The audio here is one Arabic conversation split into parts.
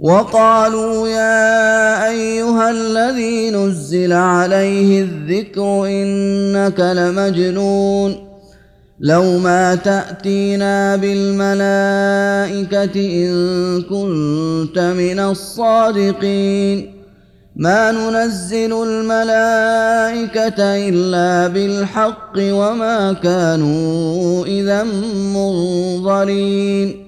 وقالوا يا أيها الذي نزل عليه الذكر إنك لمجنون لو ما تأتينا بالملائكة إن كنت من الصادقين ما ننزل الملائكة إلا بالحق وما كانوا إذا منظرين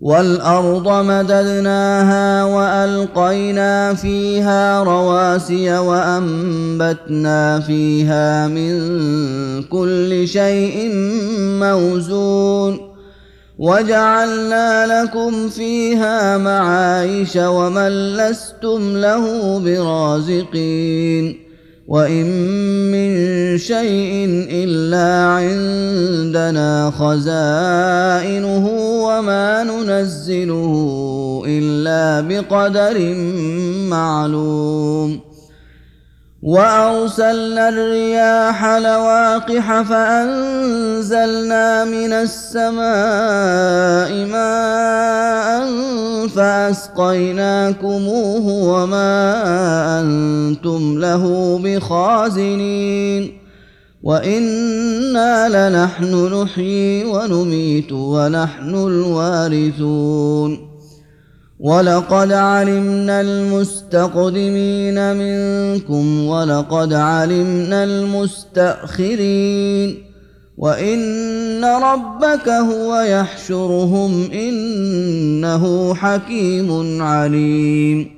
والأرض مددناها وألقينا فيها رواسي وأنبتنا فيها من كل شيء موزون وجعلنا لكم فيها معايش ومن لستم له برازقين وإن من شيء إلا عندنا خزائنه وما ننزله الا بقدر معلوم وارسلنا الرياح لواقح فانزلنا من السماء ماء فاسقيناكموه وما أنتم له بخازنين وأنا لنحن نحيي ونميت ونحن الوارثون ولقد علمنا المستقدمين منكم ولقد علمنا المستاخرين وان ربك هو يحشرهم انه حكيم عليم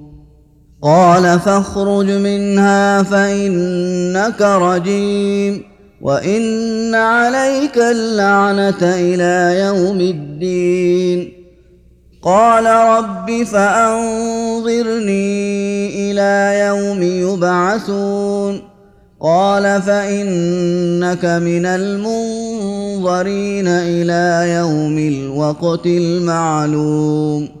قال فاخرج منها فإنك رجيم وإن عليك اللعنة إلى يوم الدين. قال رب فأنظرني إلى يوم يبعثون. قال فإنك من المنظرين إلى يوم الوقت المعلوم.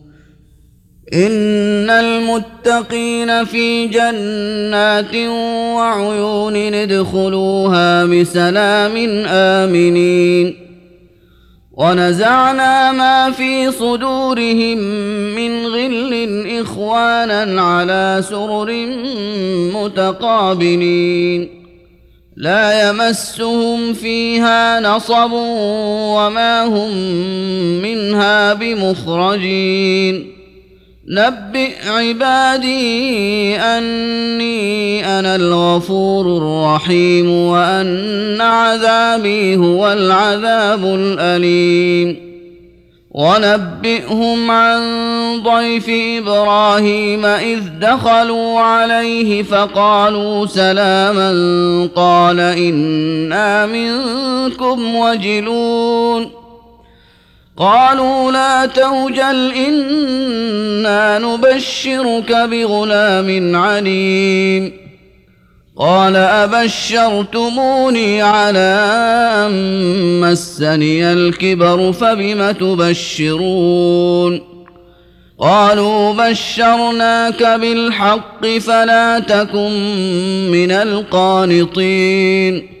إن المتقين في جنات وعيون ادخلوها بسلام آمنين. ونزعنا ما في صدورهم من غل إخوانا على سرر متقابلين. لا يمسهم فيها نصب وما هم منها بمخرجين. نبئ عبادي أني أنا الغفور الرحيم وأن عذابي هو العذاب الأليم. ونبئهم عن ضيف إبراهيم إذ دخلوا عليه فقالوا سلاما قال إنا منكم وجلون. قالوا لا توجل إنا نبشرك بغلام عليم. قال أبشرتموني على أن مسني الكبر فبم تبشرون؟ قالوا بشرناك بالحق فلا تكن من القانطين.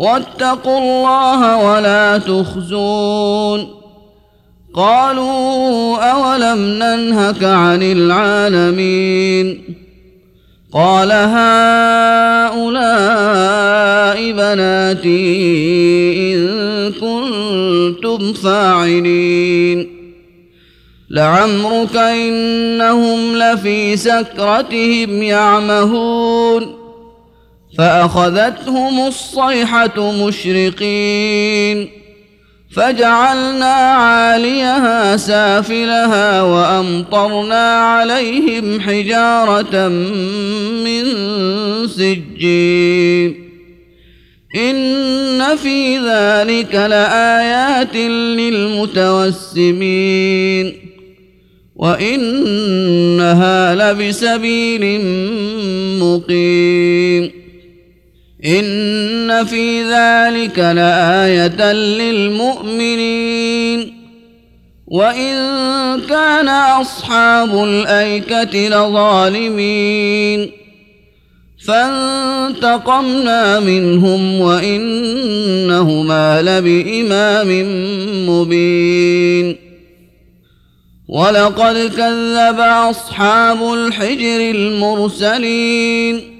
واتقوا الله ولا تخزون. قالوا أولم ننهك عن العالمين. قال هؤلاء بناتي إن كنتم فاعلين. لعمرك إنهم لفي سكرتهم يعمهون. فأخذتهم الصيحة مشرقين فجعلنا عاليها سافلها وأمطرنا عليهم حجارة من سجين إن في ذلك لآيات للمتوسمين وإنها لبسبيل مقيم ان في ذلك لايه للمؤمنين وان كان اصحاب الايكه لظالمين فانتقمنا منهم وانهما لبامام مبين ولقد كذب اصحاب الحجر المرسلين